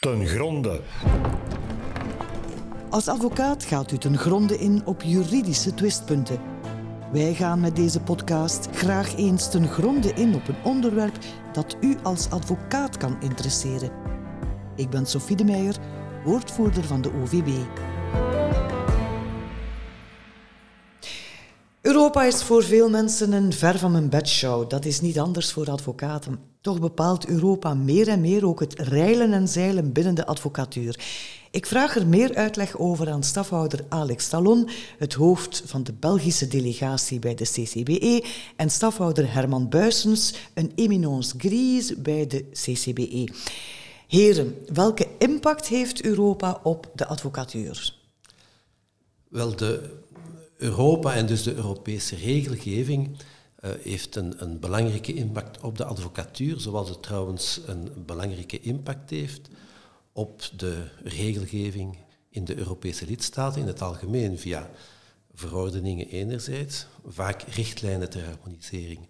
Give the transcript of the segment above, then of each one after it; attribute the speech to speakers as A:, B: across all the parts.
A: ten gronde.
B: Als advocaat gaat u ten gronde in op juridische twistpunten. Wij gaan met deze podcast graag eens ten gronde in op een onderwerp dat u als advocaat kan interesseren. Ik ben Sophie de Meijer, woordvoerder van de OVB. Europa is voor veel mensen een ver van mijn bedshow. Dat is niet anders voor advocaten. Toch bepaalt Europa meer en meer ook het reilen en zeilen binnen de advocatuur. Ik vraag er meer uitleg over aan stafhouder Alex Stallon, het hoofd van de Belgische delegatie bij de CCBE, en stafhouder Herman Buisens, een eminence grise bij de CCBE. Heren, welke impact heeft Europa op de advocatuur?
C: Wel, de Europa en dus de Europese regelgeving uh, heeft een, een, belangrijke impact op de advocatuur, zoals het trouwens een belangrijke impact heeft op de regelgeving in de Europese lidstaten in het algemeen via verordeningen enerzijds, vaak richtlijnen ter harmonisering.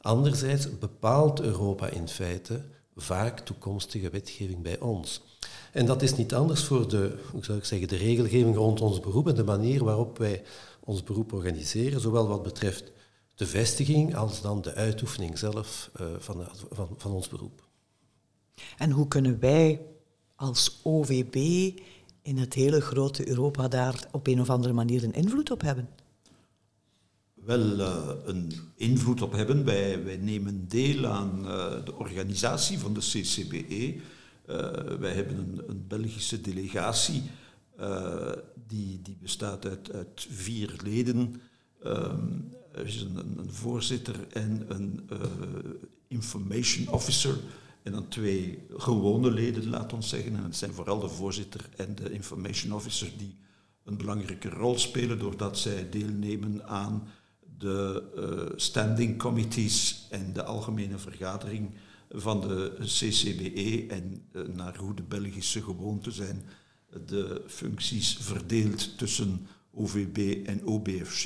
C: Anderzijds bepaalt Europa in feite vaak toekomstige wetgeving bij ons. En dat is niet anders voor de, hoe zou ik zeggen, de regelgeving rond ons beroep en de manier waarop wij ons beroep organiseren, zowel wat betreft de vestiging als dan de uitoefening zelf uh, van, van, van ons beroep.
B: En hoe kunnen wij als OVB in het hele grote Europa daar op een of andere manier een invloed op hebben?
D: Wel, uh, een invloed op hebben. Wij, wij nemen deel aan uh, de organisatie van de CCBE. wij hebben een, een Belgische delegatie die, die bestaat uit, uit vier leden. Um, er is een, voorzitter en een uh, information officer. En dan twee gewone leden, laat ons zeggen. En het zijn vooral de voorzitter en de information officer die een belangrijke rol spelen doordat zij deelnemen aan de uh, standing committees en de algemene vergadering van de CCBE. En uh, naar hoe de Belgische gewoonte zijn de functies verdeeld tussen OVB en OBFC.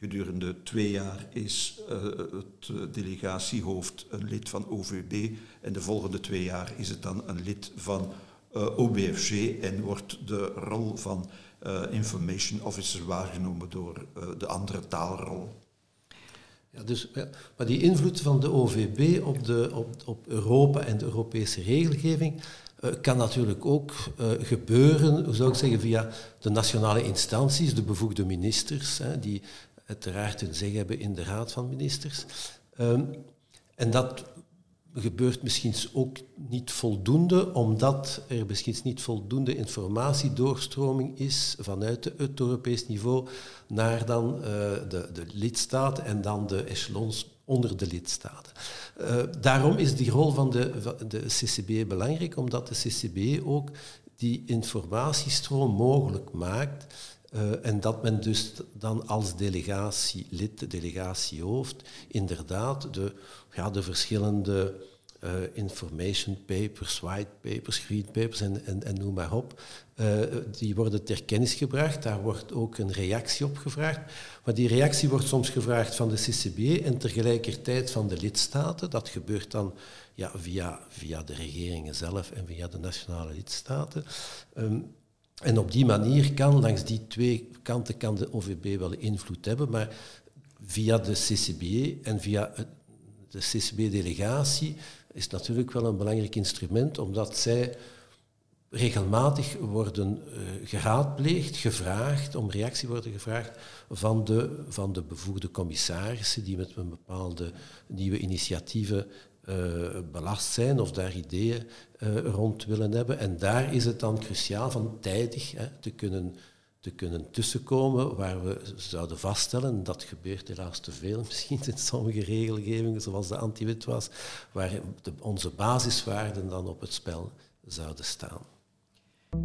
D: Gedurende twee jaar is uh, het delegatiehoofd een lid van OVB en de volgende twee jaar is het dan een lid van uh, OBFC en wordt de rol van information officer waargenomen door de andere taalrol.
C: Ja, dus, maar die invloed van de OVB op, de, op, op Europa en de Europese regelgeving, kan natuurlijk ook gebeuren, hoe zou ik zeggen, via de nationale instanties, de bevoegde ministers, hè, die uiteraard hun zeg hebben in de Raad van Ministers. Um, en dat gebeurt misschien ook niet voldoende, omdat er misschien niet voldoende informatiedoorstroming is vanuit het Europees niveau naar dan uh, de, de lidstaten en dan de echelons onder de lidstaten. Uh, daarom is die rol van de, van de CCB belangrijk, omdat de CCB ook die informatiestroom mogelijk maakt uh, en dat men dus dan als delegatielid, delegatiehoofd, inderdaad de, ja, de verschillende uh, information papers, white papers, green papers en, en, noem maar op, uh, die worden ter kennis gebracht. Daar wordt ook een reactie op gevraagd. Maar die reactie wordt soms gevraagd van de CCB en tegelijkertijd van de lidstaten. Dat gebeurt dan ja, via, via de regeringen zelf en via de nationale lidstaten. Um, en op die manier kan, langs die twee kanten, kan de OVB wel invloed hebben, maar via de CCB en via de CCB-delegatie is natuurlijk wel een belangrijk instrument, omdat zij regelmatig worden uh, geraadpleegd, gevraagd, om reactie worden gevraagd van de, van de bevoegde commissarissen die met een bepaalde nieuwe initiatieven belast zijn of daar ideeën uh, rond willen hebben. En daar is het dan cruciaal van tijdig hè, te kunnen te kunnen tussenkomen waar we zouden vaststellen, dat gebeurt helaas te veel misschien in sommige regelgevingen, zoals de anti-wit was, waar onze basiswaarden dan op het spel zouden staan.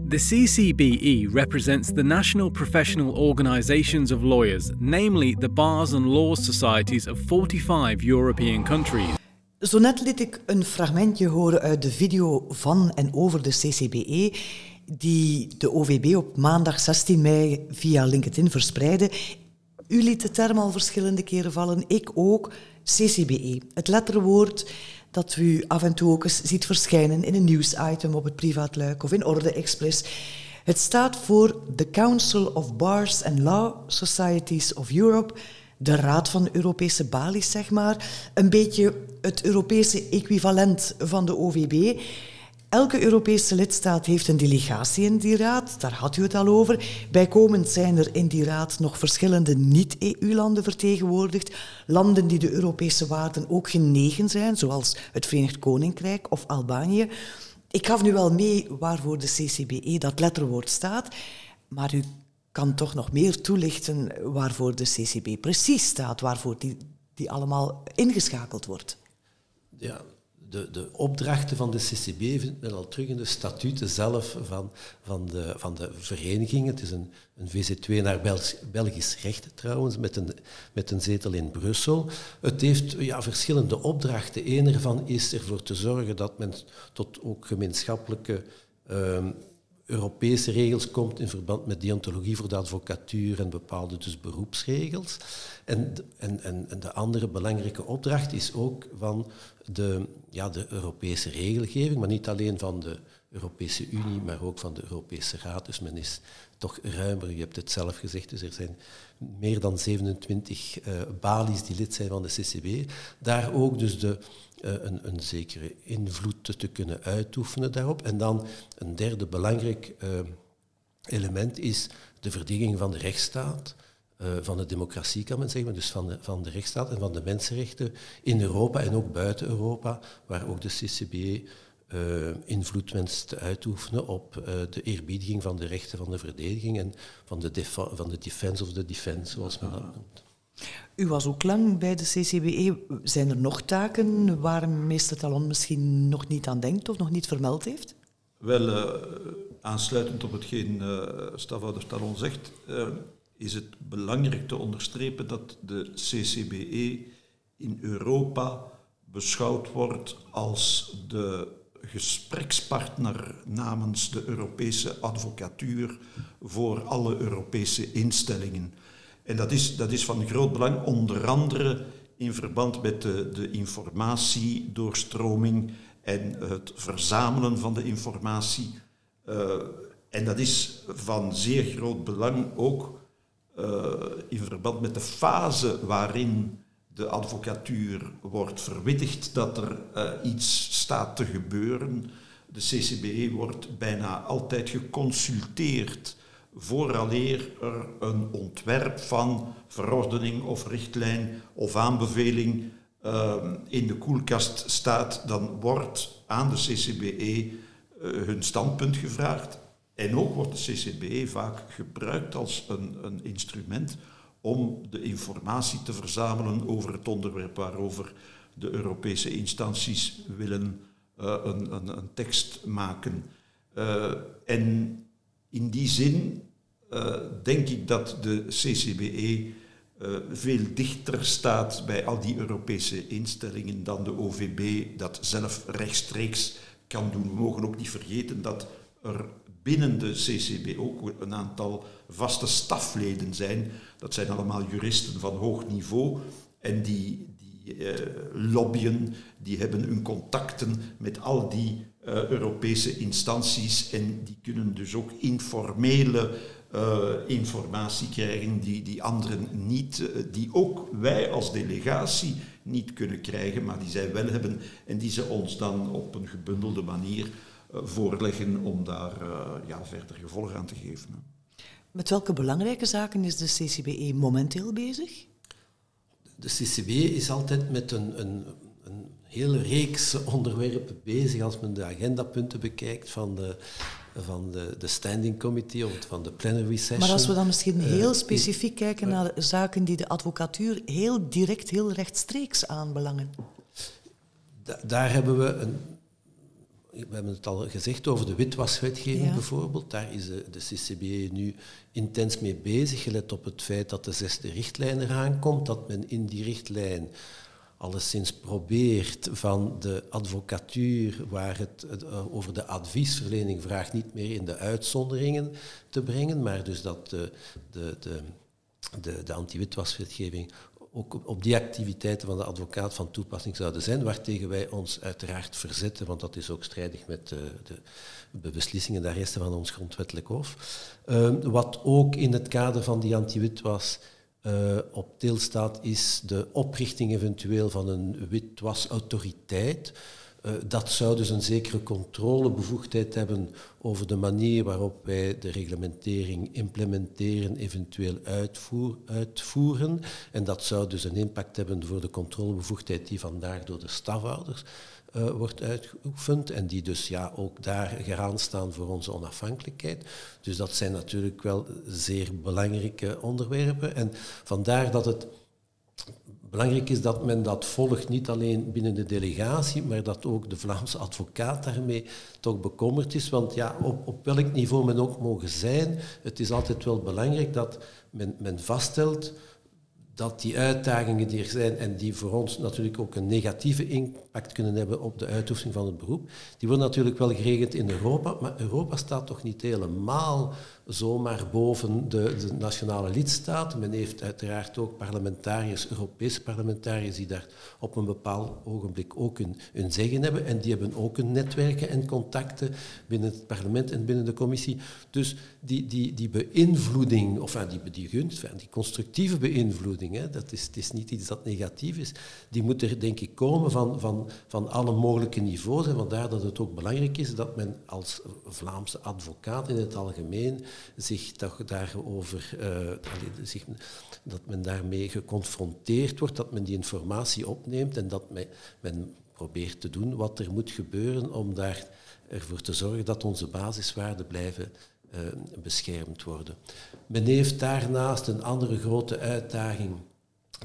E: The CCBE represents the national professional organisations of lawyers, namely the bars and law societies of 45 European countries.
B: Zo net liet ik een fragmentje horen uit de video van en over de CCBE die de OVB op maandag 16 mei via LinkedIn verspreidde. U liet de term al verschillende keren vallen, ik ook. CCBE, het letterwoord dat u af en toe ook eens ziet verschijnen in een nieuwsitem op het privaatluik of in Orde Express. Het staat voor The Council of Bars and Law Societies of Europe, de Raad van Europese Balies, zeg maar. Een beetje het Europese equivalent van de OVB. Elke Europese lidstaat heeft een delegatie in die raad, daar had u het al over. Bijkomend zijn er in die raad nog verschillende niet-EU-landen vertegenwoordigd. Landen die de Europese waarden ook genegen zijn, zoals het Verenigd Koninkrijk of Albanië. Ik gaf nu wel mee waarvoor de CCBE dat letterwoord staat, maar u kan toch nog meer toelichten waarvoor de CCB precies staat, waarvoor die, die allemaal ingeschakeld wordt.
C: Ja, de, de opdrachten van de CCB vindt men al terug in de statuten zelf van, van, de, van de vereniging. Het is een, een VC2 naar Belgisch recht trouwens, met een, met een zetel in Brussel. Het heeft ja, verschillende opdrachten. Een ervan is ervoor te zorgen dat men tot ook gemeenschappelijke ehm, Europese regels komt in verband met deontologie voor de advocatuur en bepaalde dus beroepsregels. En, en, en, de andere belangrijke opdracht is ook van de, ja, de Europese regelgeving, maar niet alleen van de Europese Unie, maar ook van de Europese Raad. Dus men toch ruimer, je hebt het zelf gezegd, dus er zijn meer dan 27 uh, eh, balies die lid zijn van de CCB. Daar ook dus de, uh, een, een, zekere invloed te kunnen uitoefenen daarop. En dan een derde belangrijk uh, element is de verdediging van de rechtsstaat. Van de democratie kan men zeggen, dus van de, van de rechtsstaat en van de mensenrechten in Europa en ook buiten Europa, waar ook de CCB invloed wenst uit te oefenen op uh, de eerbiediging van de rechten van de verdediging en van de, van de defense of de defense, zoals men dat noemt.
B: U was ook lang bij de CCBE. Zijn er nog taken waar meester Talon misschien nog niet aan denkt of nog niet vermeld heeft?
D: Wel, uh, aansluitend op hetgeen uh, stafhouder Talon zegt, uh, is het belangrijk te onderstrepen dat de CCBE in Europa beschouwd wordt als de gesprekspartner namens de Europese advocatuur voor alle Europese instellingen. En dat is, dat is van groot belang, onder andere in verband met de, de informatiedoorstroming en het verzamelen van de informatie. Uh, en dat is van zeer groot belang ook uh, in verband met de fase waarin de advocatuur wordt verwittigd dat er uh, iets staat te gebeuren. De CCBE wordt bijna altijd geconsulteerd vooraleer er een ontwerp van verordening of richtlijn of aanbeveling uh, in de koelkast staat, dan wordt aan de CCBE uh, hun standpunt gevraagd. En ook wordt de CCBE vaak gebruikt als een, een instrument om de informatie te verzamelen over het onderwerp waarover de Europese instanties willen uh, een, een, een, tekst maken. Uh, en in die zin uh, denk ik dat de CCBE veel dichter staat bij al die Europese instellingen dan de OVB dat zelf rechtstreeks kan doen. We mogen ook niet vergeten dat er binnen de CCB ook een aantal vaste stafleden zijn. Dat zijn allemaal juristen van hoog niveau. En die, die uh, lobbyen, die hebben hun contacten met al die uh, Europese instanties. En die kunnen dus ook informele uh, informatie krijgen die, die anderen niet, die ook wij als delegatie niet kunnen krijgen, maar die zij wel hebben. En die ze ons dan op een gebundelde manier voorleggen om daar uh, ja, verder gevolg aan te geven.
B: Met welke belangrijke zaken is de CCBE momenteel bezig?
C: De CCB is altijd met een, een, een hele reeks onderwerpen bezig als men de agendapunten bekijkt van de, van de, de standing committee of van de plenary session.
B: Maar als we dan misschien eh, heel specifiek uh, kijken naar zaken die de advocatuur heel direct, heel rechtstreeks aanbelangen.
C: Da daar hebben we een, we hebben het al gezegd over de witwaswetgeving bijvoorbeeld. Daar is de, de CCBE nu intens mee bezig, gelet op het feit dat de zesde richtlijn eraan komt, dat men in die richtlijn alleszins probeert van de advocatuur, waar het over de adviesverlening vraagt, niet meer in de uitzonderingen te brengen, maar dus dat de, de, de, de, de anti-witwaswetgeving ook op die activiteiten van de advocaat van toepassing zouden zijn, waartegen wij ons uiteraard verzetten, want dat is ook strijdig met de, de beslissingen daar resten van ons grondwettelijk hof. Ehm, wat ook in het kader van die anti-witwas uh, op deel staat, is de oprichting eventueel van een witwasautoriteit. Uh, dat zou dus een zekere controlebevoegdheid hebben over de manier waarop wij de reglementering implementeren, eventueel uitvoer, uitvoeren. En dat zou dus een impact hebben voor de controlebevoegdheid die vandaag door de stafhouders uh, wordt uitgeoefend en die dus ja, ook daar garant staan voor onze onafhankelijkheid. Dus dat zijn natuurlijk wel zeer belangrijke onderwerpen en vandaar dat het belangrijk is dat men dat volgt, niet alleen binnen de delegatie, maar dat ook de Vlaamse advocaat daarmee toch bekommerd is. Want ja, op, op welk niveau men ook mogen zijn, het is altijd wel belangrijk dat men, men vaststelt dat die uitdagingen die er zijn en die voor ons natuurlijk ook een negatieve impact kunnen hebben op de uitoefening van het beroep, die worden natuurlijk wel geregeld in Europa, maar Europa staat toch niet helemaal zomaar boven de, de, nationale lidstaten. Men heeft uiteraard ook parlementariërs, Europese parlementariërs, die daar op een bepaald ogenblik ook hun, zeggen hebben. En die hebben ook hun netwerken en contacten binnen het parlement en binnen de commissie. Dus die, die, die beïnvloeding, of die, die gunst, die constructieve beïnvloeding, dat is, het is niet iets dat negatief is, die moet er denk ik komen van, van, van alle mogelijke niveaus. En vandaar dat het ook belangrijk is dat men als Vlaamse advocaat in het algemeen zich toch daarover, uh, zich, dat men daarmee geconfronteerd wordt, dat men die informatie opneemt en dat men, men probeert te doen wat er moet gebeuren om daar ervoor te zorgen dat onze basiswaarden blijven beschermd worden. Men heeft daarnaast een andere grote uitdaging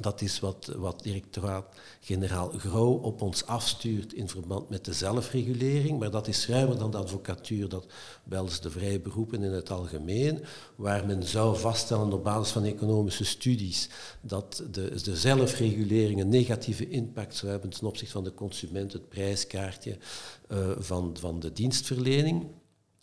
C: dat is wat, wat directoraat-generaal Grauw op ons afstuurt in verband met de zelfregulering, maar dat is ruimer dan de advocatuur, dat wel eens de vrije beroepen in het algemeen, waar men zou vaststellen op basis van economische studies dat de, de zelfregulering een negatieve impact zou hebben ten opzichte van de consument, het prijskaartje uh, van, van de dienstverlening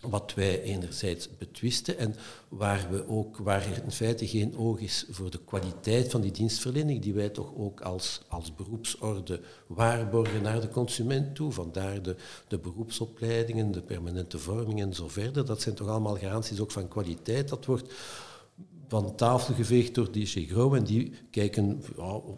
C: wat wij enerzijds betwisten en waar, we ook, waar er in feite geen oog is voor de kwaliteit van die dienstverlening, die wij toch ook als, als beroepsorde waarborgen naar de consument toe. Vandaar de, de beroepsopleidingen, de permanente vorming en zo verder. Dat zijn toch allemaal garanties ook van kwaliteit. Dat wordt van tafel geveegd door DJ Grow en die kijken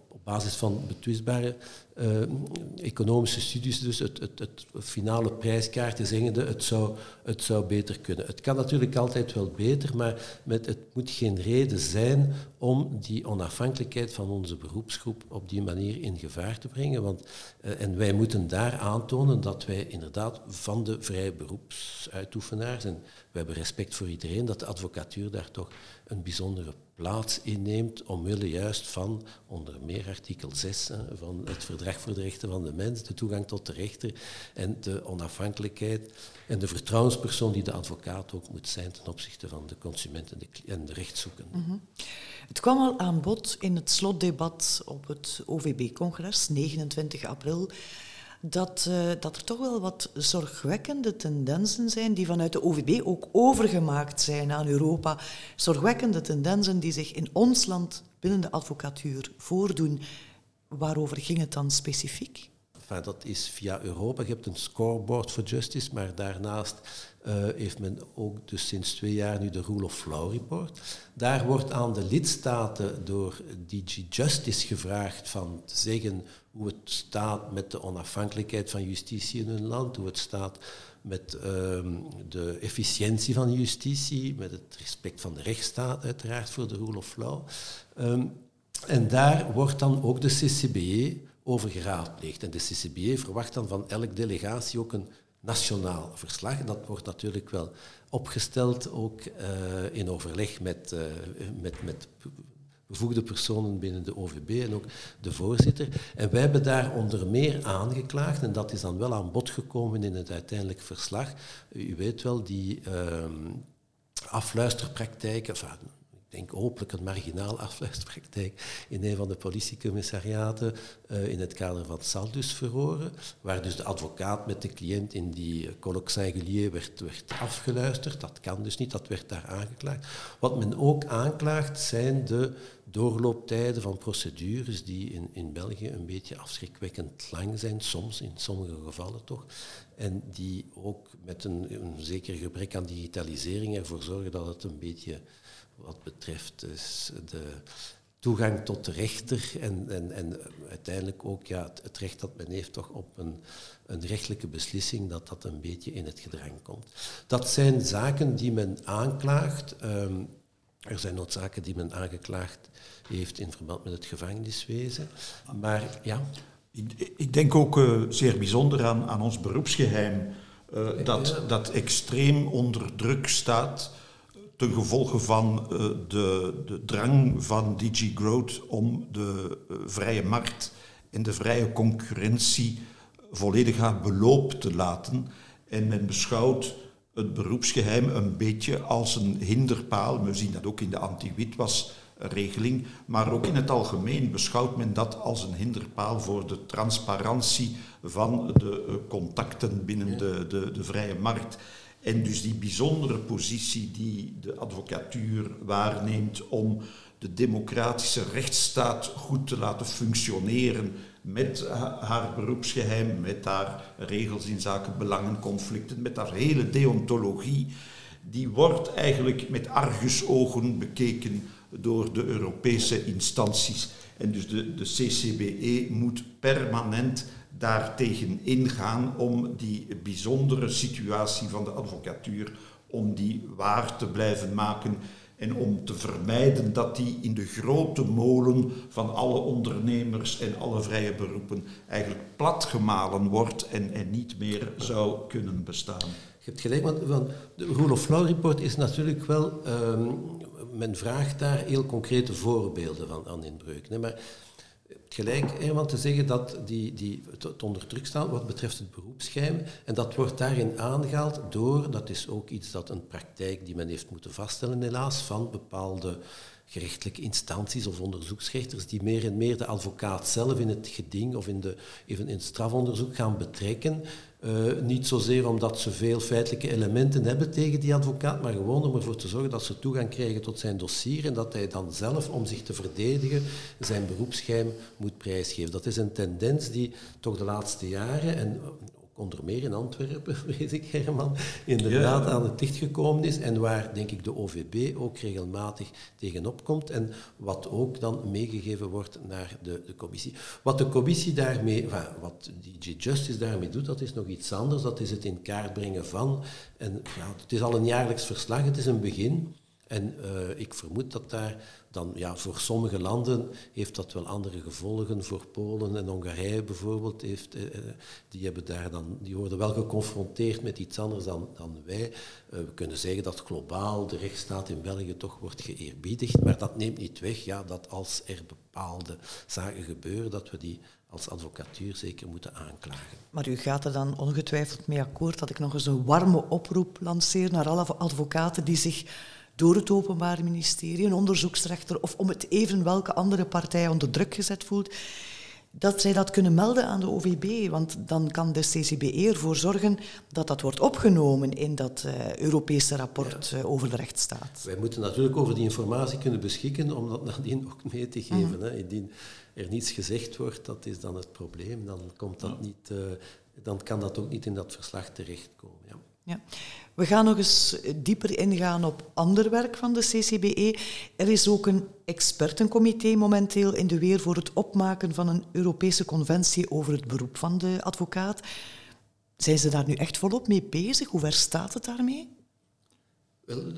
C: op basis van betwistbare uh, economische studies, dus het, het, het finale prijskaartje zengende, het zou, het zou beter kunnen. Het kan natuurlijk altijd wel beter, maar met, het moet geen reden zijn om die onafhankelijkheid van onze beroepsgroep op die manier in gevaar te brengen. Want, uh, en wij moeten daar aantonen dat wij inderdaad van de vrije beroepsuitoefenaars, en we hebben respect voor iedereen, dat de advocatuur daar toch een bijzondere plaats inneemt omwille juist van onder meer artikel 6 van het Verdrag voor de Rechten van de Mens, de toegang tot de rechter en de onafhankelijkheid en de vertrouwenspersoon die de advocaat ook moet zijn ten opzichte van de consument en de, en de rechtszoekende. Mm
B: Het kwam al aan bod in het slotdebat op het OVB-congres, 29 april dat, uh, dat er toch wel wat zorgwekkende tendensen zijn die vanuit de OVB ook overgemaakt zijn aan Europa. Zorgwekkende tendensen die zich in ons land binnen de advocatuur voordoen. Waarover ging het dan specifiek?
C: Dat is via Europa. Je hebt een scoreboard for justice, maar daarnaast uh, heeft men ook dus sinds twee jaar nu de Rule of Law Report. Daar wordt aan de lidstaten door DG Justice gevraagd van te zeggen hoe het staat met de onafhankelijkheid van justitie in hun land, hoe het staat met um, de efficiëntie van justitie, met het respect van de rechtsstaat uiteraard voor de rule of law. Um, en daar wordt dan ook de CCBE over geraadpleegd. En de CCBE verwacht dan van elke delegatie ook een nationaal verslag. En dat wordt natuurlijk wel opgesteld, ook uh, in overleg met, uh, met, met bevoegde personen binnen de OVB en ook de voorzitter. En wij hebben daar onder meer aangeklaagd, en dat is dan wel aan bod gekomen in het uiteindelijke verslag. U weet wel, die uh, afluisterpraktijken, denk hopelijk een marginaal afluisterpraktijk in een van de politiecommissariaten uh, in het kader van Saldus verhoren, waar dus de advocaat met de cliënt in die colloque singulier werd, werd afgeluisterd. Dat kan dus niet, dat werd daar aangeklaagd. Wat men ook aanklaagt zijn de doorlooptijden van procedures die in, in België een beetje afschrikwekkend lang zijn, soms, in sommige gevallen toch. En die ook met een, een zeker gebrek aan digitalisering ervoor zorgen dat het een beetje wat betreft dus de toegang tot de rechter en, en, en uiteindelijk ook ja, het, recht dat men heeft toch op een, een rechtelijke beslissing, dat dat een beetje in het gedrang komt. Dat zijn zaken die men aanklaagt. Um, er zijn ook zaken die men aangeklaagd heeft in verband met het gevangeniswezen. Maar ja.
D: Ik, ik denk ook uh, zeer bijzonder aan, aan ons beroepsgeheim, uh, dat, dat extreem onder druk staat ten gevolge van uh, de, de drang van DG Growth om de vrije markt en de vrije concurrentie volledig aan beloop te laten. En men beschouwt het beroepsgeheim een beetje als een hinderpaal. We zien dat ook in de anti-witwasregeling, maar ook in het algemeen beschouwt men dat als een hinderpaal voor de transparantie van de eh, contacten binnen de, de, de vrije markt. En dus die bijzondere positie die de advocatuur waarneemt om de democratische rechtsstaat goed te laten functioneren met haar beroepsgeheim, met haar regels in zaken belangenconflicten, met haar hele deontologie, die wordt eigenlijk met argusogen bekeken door de Europese instanties. En dus de, de CCBE moet permanent daartegen ingaan om die bijzondere situatie van de advocatuur, om die waar te blijven maken en om te vermijden dat die in de grote molen van alle ondernemers en alle vrije beroepen eigenlijk platgemalen wordt en, en niet meer zou kunnen bestaan.
C: Je hebt gelijk, want, de Rule of Law Report is natuurlijk wel, um, men vraagt daar heel concrete voorbeelden van aan inbreuk. Nee, maar gelijk, want te zeggen dat die, die het onder druk staan wat betreft het beroepsgeheim. En dat wordt daarin aangehaald door, dat is ook iets dat een praktijk die men heeft moeten vaststellen helaas, van bepaalde gerechtelijke instanties of onderzoeksrechters die meer en meer de advocaat zelf in het geding of in, de, even in het strafonderzoek gaan betrekken. Uh, niet zozeer omdat ze veel feitelijke elementen hebben tegen die advocaat, maar gewoon om ervoor te zorgen dat ze toegang krijgen tot zijn dossier en dat hij dan zelf, om zich te verdedigen, zijn beroepsgeheim moet prijsgeven. Dat is een tendens die toch de laatste jaren, en onder meer in Antwerpen, weet ik Herman, inderdaad ja. aan het licht gekomen is en waar, denk ik, de OVB ook regelmatig tegenop komt en wat ook dan meegegeven wordt naar de, de commissie. Wat de commissie daarmee, enfin, wat DJ Justice daarmee doet, dat is nog iets anders, dat is het in kaart brengen van, en ja, het is al een jaarlijks verslag, het is een begin, en uh, ik vermoed dat daar dan, ja, voor sommige landen heeft dat wel andere gevolgen. Voor Polen en Hongarije bijvoorbeeld, heeft, uh, die, hebben daar dan, die worden wel geconfronteerd met iets anders dan, dan wij. Uh, we kunnen zeggen dat globaal de rechtsstaat in België toch wordt geëerbiedigd, maar dat neemt niet weg ja, dat als er bepaalde zaken gebeuren, dat we die als advocatuur zeker moeten aanklagen.
B: Maar u gaat er dan ongetwijfeld mee akkoord dat ik nog eens een warme oproep lanceer naar alle advocaten die zich door het Openbaar Ministerie, een onderzoeksrechter of om het even welke andere partij onder druk gezet voelt, dat zij dat kunnen melden aan de OVB. Want dan kan de CCBE ervoor zorgen dat dat wordt opgenomen in dat uh, Europese rapport uh, over de rechtsstaat.
C: Wij moeten natuurlijk over die informatie kunnen beschikken om dat nadien ook mee te geven. Mm. Hè. Indien er niets gezegd wordt, dat is dan het probleem. Dan, komt dat niet, uh, dan kan dat ook niet in dat verslag terechtkomen. Ja.
B: Ja. We gaan nog eens dieper ingaan op ander werk van de CCBE. Er is ook een expertencomité momenteel in de weer voor het opmaken van een Europese conventie over het beroep van de advocaat. Zijn ze daar nu echt volop mee bezig? Hoe ver staat het daarmee?
C: Wel,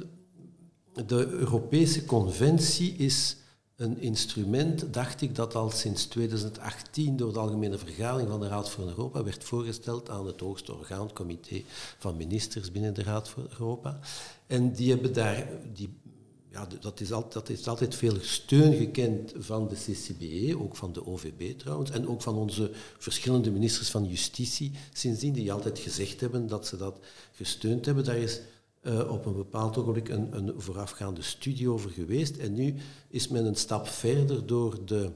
C: de Europese conventie is een instrument, dacht ik, dat al sinds 2018 door de Algemene Vergadering van de Raad voor Europa werd voorgesteld aan het hoogste orgaan, comité van ministers binnen de Raad voor Europa. En die hebben daar, die, ja, dat, is altijd, dat is altijd veel steun gekend van de CCBE, ook van de OVB trouwens, en ook van onze verschillende ministers van Justitie sindsdien, die altijd gezegd hebben dat ze dat gesteund hebben. Daar is op een bepaald ogenblik een, een voorafgaande studie over geweest. En nu is men een stap verder door, de,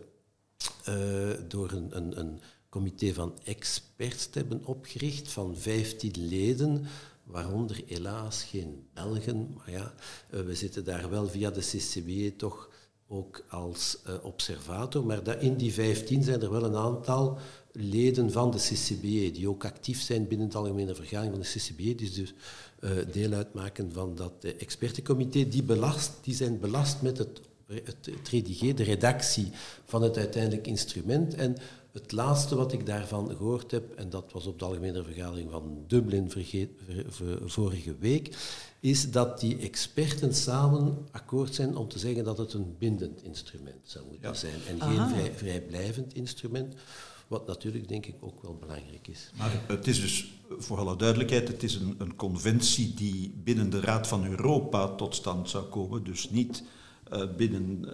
C: door een, een, een comité van experts te hebben opgericht van 15 leden, waaronder helaas geen Belgen. Maar ja, we zitten daar wel via de CCBE toch ook als observator. Maar in die 15 zijn er wel een aantal leden van de CCBE die ook actief zijn binnen de algemene vergadering van de CCBE, die dus uh, deel uitmaken van dat uh, expertencomité. Die, belast, die zijn belast met het, het, het redigeren, de redactie van het uiteindelijk instrument. En het laatste wat ik daarvan gehoord heb, en dat was op de algemene vergadering van Dublin vergeet, ver, vorige week, is dat die experten samen akkoord zijn om te zeggen dat het een bindend instrument zou moeten zijn en geen vrij, vrijblijvend instrument. Wat natuurlijk denk ik ook wel belangrijk is.
D: Maar het is dus, voor alle duidelijkheid, het is een, een conventie die binnen de Raad van Europa tot stand zou komen. Dus niet uh, binnen uh,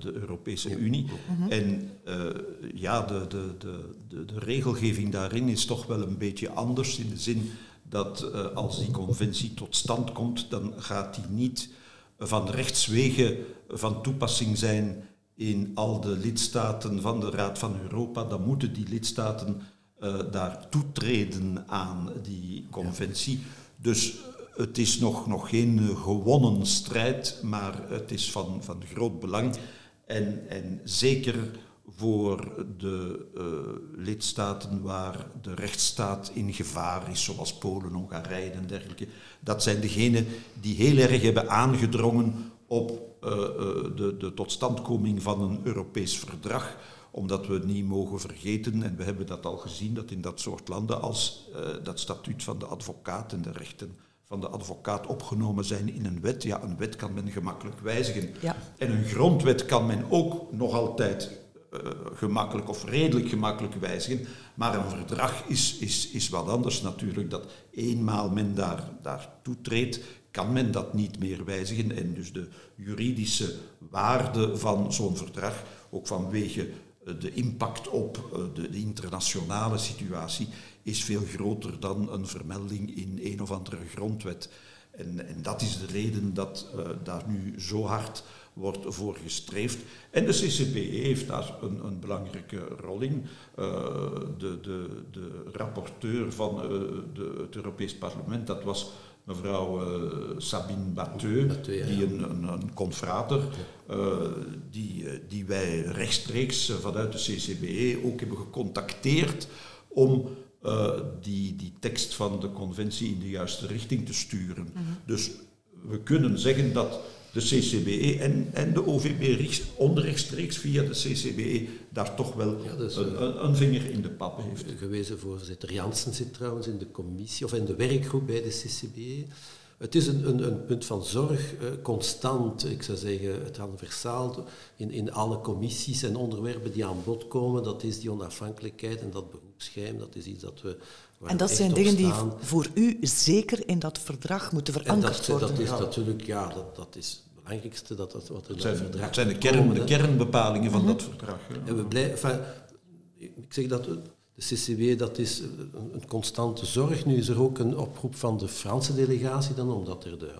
D: de Europese Unie. Mhm. En uh, ja, de, de, de, de, regelgeving daarin is toch wel een beetje anders in de zin dat als die conventie tot stand komt, dan gaat die niet van rechtswege van toepassing zijn in al de lidstaten van de Raad van Europa. Dan moeten die lidstaten daar toetreden aan die conventie. Dus het is nog, nog geen eh, gewonnen strijd, maar het is van, van groot belang. En, en zeker voor de lidstaten waar de rechtsstaat in gevaar is, zoals Polen, Hongarije en dergelijke. Dat zijn degenen die heel erg hebben aangedrongen op de, de totstandkoming van een Europees verdrag omdat we niet mogen vergeten, en we hebben dat al gezien, dat in dat soort landen als dat statuut van de advocaat en de rechten van de advocaat opgenomen zijn in een wet. Ja, een wet kan men gemakkelijk wijzigen. Ja. En een grondwet kan men ook nog altijd uh, gemakkelijk of redelijk gemakkelijk wijzigen. Maar een verdrag is, is, is wat anders natuurlijk. Dat eenmaal men daar, daar toetreedt, kan men dat niet meer wijzigen. En dus de juridische waarde van zo'n verdrag, ook vanwege eh, de impact op eh, de, internationale situatie is veel groter dan een vermelding in een of andere grondwet. En, en dat is de reden dat uh, daar nu zo hard wordt voor gestreefd. En de CCPE heeft daar een, een belangrijke rol in. De, de, de rapporteur van de, het Europees Parlement, dat was mevrouw uh, Sabine Batteux, die een, een, een confrater, uh, die, die wij rechtstreeks vanuit de CCBE ook hebben gecontacteerd om uh, die, die tekst van de conventie in de juiste richting te sturen. Mm -hmm. Dus we kunnen zeggen dat de CCBE en, en de OVB onrechtstreeks via de CCBE daar toch wel ja, dus, een, een, vinger in de pap heeft.
C: Gewezen voorzitter Jansen zit trouwens in de commissie of in de werkgroep bij de CCBE. Het is een, een, een punt van zorg, eh, constant, ik zou zeggen, het transversaal in, in alle commissies en onderwerpen die aan bod komen. Dat is die onafhankelijkheid en dat beroepsgeheim. Dat is iets dat we.
B: En dat zijn dingen die voor u zeker in dat verdrag moeten verankerd
C: dat,
B: worden.
C: Dat is natuurlijk, ja, dat, dat is belangrijkste dat, dat wat
D: het zijn, de, kern, de kernbepalingen van mm -hmm. dat verdrag.
C: En we blijven, ik zeg dat de CCW dat is een constante zorg. Nu is er ook een oproep van de Franse delegatie dan, omdat er de,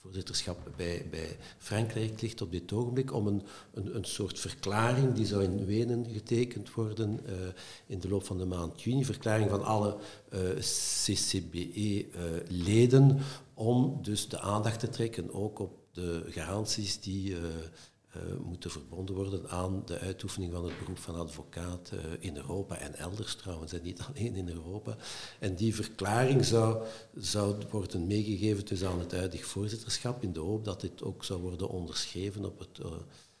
C: voorzitterschap bij, bij Frankrijk ligt op dit ogenblik, om een, een, een soort verklaring, die zou in Wenen getekend worden uh, in de loop van de maand juni, verklaring van alle uh, CCBE-leden, uh, om dus de aandacht te trekken ook op de garanties die uh, moeten verbonden worden aan de uitoefening van het beroep van advocaat uh, in Europa en elders trouwens, en niet alleen in Europa. En die verklaring zou, zou worden meegegeven dus aan het huidig voorzitterschap in de hoop dat dit ook zou worden onderschreven op het,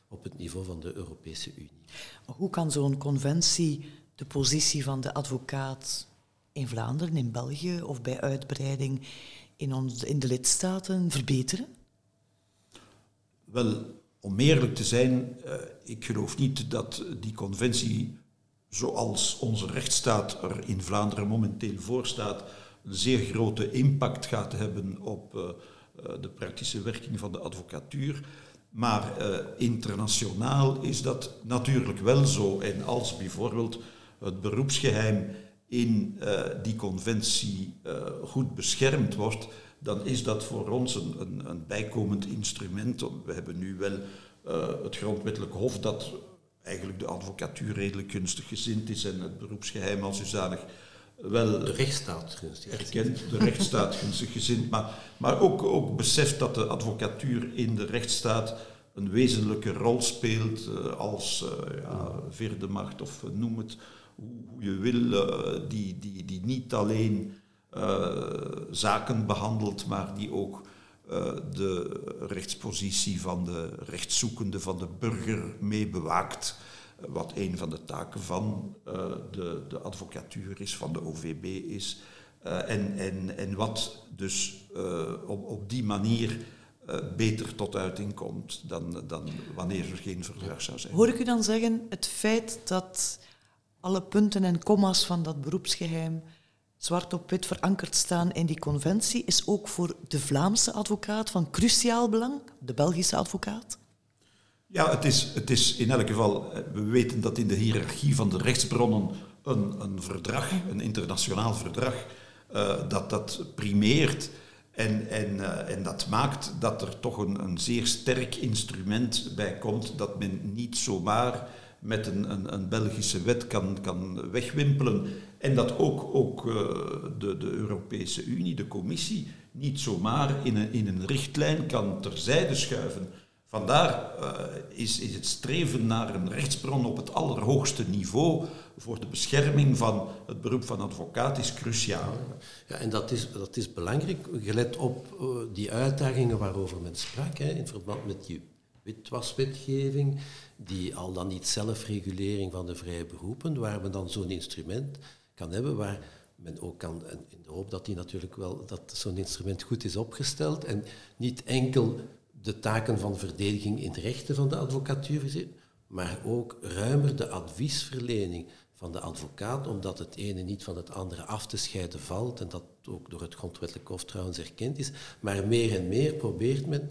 C: op het niveau van de Europese Unie.
B: Hoe kan zo'n conventie de positie van de advocaat in Vlaanderen, in België of bij uitbreiding in, ons, in de lidstaten verbeteren?
D: Wel, om eerlijk te zijn, uh, ik geloof niet dat die conventie, zoals onze rechtsstaat er in Vlaanderen momenteel voor staat, een zeer grote impact gaat hebben op uh, uh, de praktische werking van de advocatuur. Maar internationaal is dat natuurlijk wel zo. En als bijvoorbeeld het beroepsgeheim in die conventie goed beschermd wordt, dan is dat voor ons een, een, een bijkomend instrument. We hebben nu wel uh, het grondwettelijk hof dat eigenlijk de advocatuur redelijk gunstig gezind is en het beroepsgeheim als zodanig wel...
C: De rechtsstaat gunstig
D: erkent, de rechtsstaat gunstig gezind, maar, maar ook, ook beseft dat de advocatuur in de rechtsstaat een wezenlijke rol speelt uh, als uh, ja, vierde macht of noem het hoe, hoe je wil, die, die, die niet alleen zaken behandelt, maar die ook uh, de rechtspositie van de rechtszoekende, van de burger mee bewaakt. Wat een van de taken van uh, de, de advocatuur is, van de OVB is. en, en, en wat dus op, op die manier beter tot uiting komt dan, dan wanneer er geen verdrag zou zijn.
B: Hoor ik u dan zeggen, het feit dat alle punten en commas van dat beroepsgeheim zwart op wit verankerd staan in die conventie, is ook voor de Vlaamse advocaat van cruciaal belang, de Belgische advocaat?
D: Ja, het is, het is in elk geval, eh, we weten dat in de hiërarchie van de rechtsbronnen een, een verdrag, een internationaal verdrag, uh, dat dat primeert. En, en, uh, en dat maakt dat er toch een, een zeer sterk instrument bij komt dat men niet zomaar met een, een, een, Belgische wet kan, kan wegwimpelen. En dat ook, ook uh, de, de Europese Unie, de Commissie, niet zomaar in een, in een richtlijn kan terzijde schuiven. Vandaar uh, is, is het streven naar een rechtsbron op het allerhoogste niveau voor de bescherming van het beroep van advocaat is cruciaal.
C: Ja, en dat is, dat is belangrijk, gelet op uh, die uitdagingen waarover men sprak, hè, in verband met die witwaswetgeving, die al dan niet zelfregulering van de vrije beroepen, waar men dan zo'n instrument kan hebben, waar men ook kan, in de hoop dat natuurlijk wel, dat zo'n instrument goed is opgesteld en niet enkel de taken van verdediging in de rechten van de advocatuur zit, maar ook ruimer de adviesverlening van de advocaat, omdat het ene niet van het andere af te scheiden valt en dat ook door het grondwettelijk hof trouwens erkend is. Maar meer en meer probeert men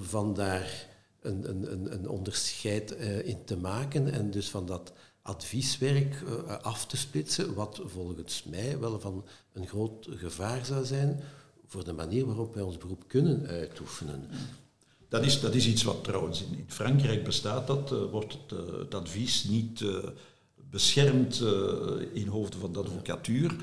C: van daar een, een, een onderscheid uh, in te maken en dus van dat advieswerk uh, af te splitsen, wat volgens mij wel van een groot gevaar zou zijn voor de manier waarop wij ons beroep kunnen uitoefenen.
D: Dat is, dat is iets wat trouwens in, Frankrijk bestaat, dat uh, wordt het, het, advies niet beschermd in hoofden van de advocatuur.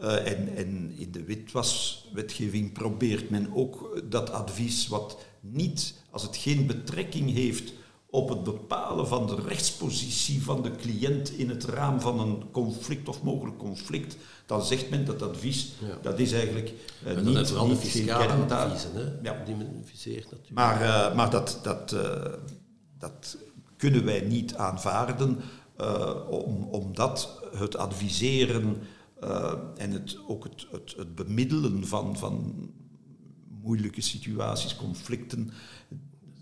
D: en, en in de witwaswetgeving probeert men ook dat advies wat niet, als het geen betrekking heeft op het bepalen van de rechtspositie van de cliënt in het raam van een conflict of mogelijk conflict, dan zegt men dat advies, ja. dat is eigenlijk uh, niet, niet,
C: de fiscale adviezen, hè, ja. die men viseert natuurlijk.
D: Maar, uh, maar dat, dat, uh, dat kunnen wij niet aanvaarden, om, omdat het adviseren en het, ook het, het, het bemiddelen van, van moeilijke situaties, conflicten.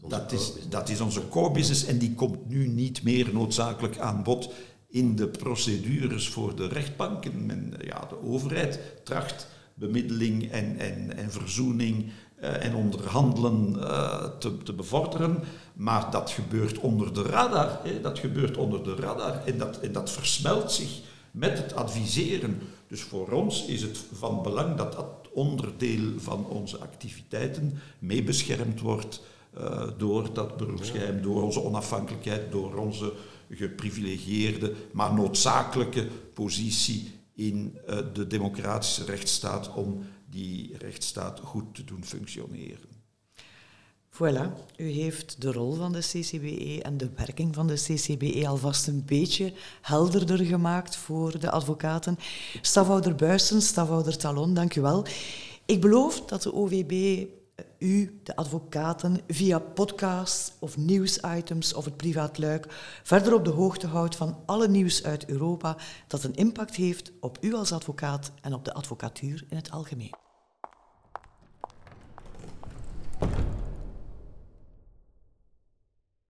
D: Dat is, dat is onze core business en die komt nu niet meer noodzakelijk aan bod in de procedures voor de rechtbanken. Men, ja, de overheid tracht bemiddeling en, en, en verzoening uh, en onderhandelen uh, te, te, bevorderen, maar dat gebeurt onder de radar. Hè, dat gebeurt onder de radar en dat, en dat versmelt zich met het adviseren. Dus voor ons is het van belang dat dat onderdeel van onze activiteiten mee beschermd wordt uh, door dat beroepsgeheim, door onze onafhankelijkheid, door onze geprivilegieerde, maar noodzakelijke positie in uh, de democratische rechtsstaat om die rechtsstaat goed te doen functioneren.
B: Voilà, u heeft de rol van de CCBE en de werking van de CCBE alvast een beetje helderder gemaakt voor de advocaten. Stafhouder Buisen, stafhouder Talon, dank u wel. Ik beloof dat de OVB u, de advocaten, via podcasts of nieuwsitems of het privaat luik verder op de hoogte houdt van alle nieuws uit Europa dat een impact heeft op u als advocaat en op de advocatuur in het algemeen.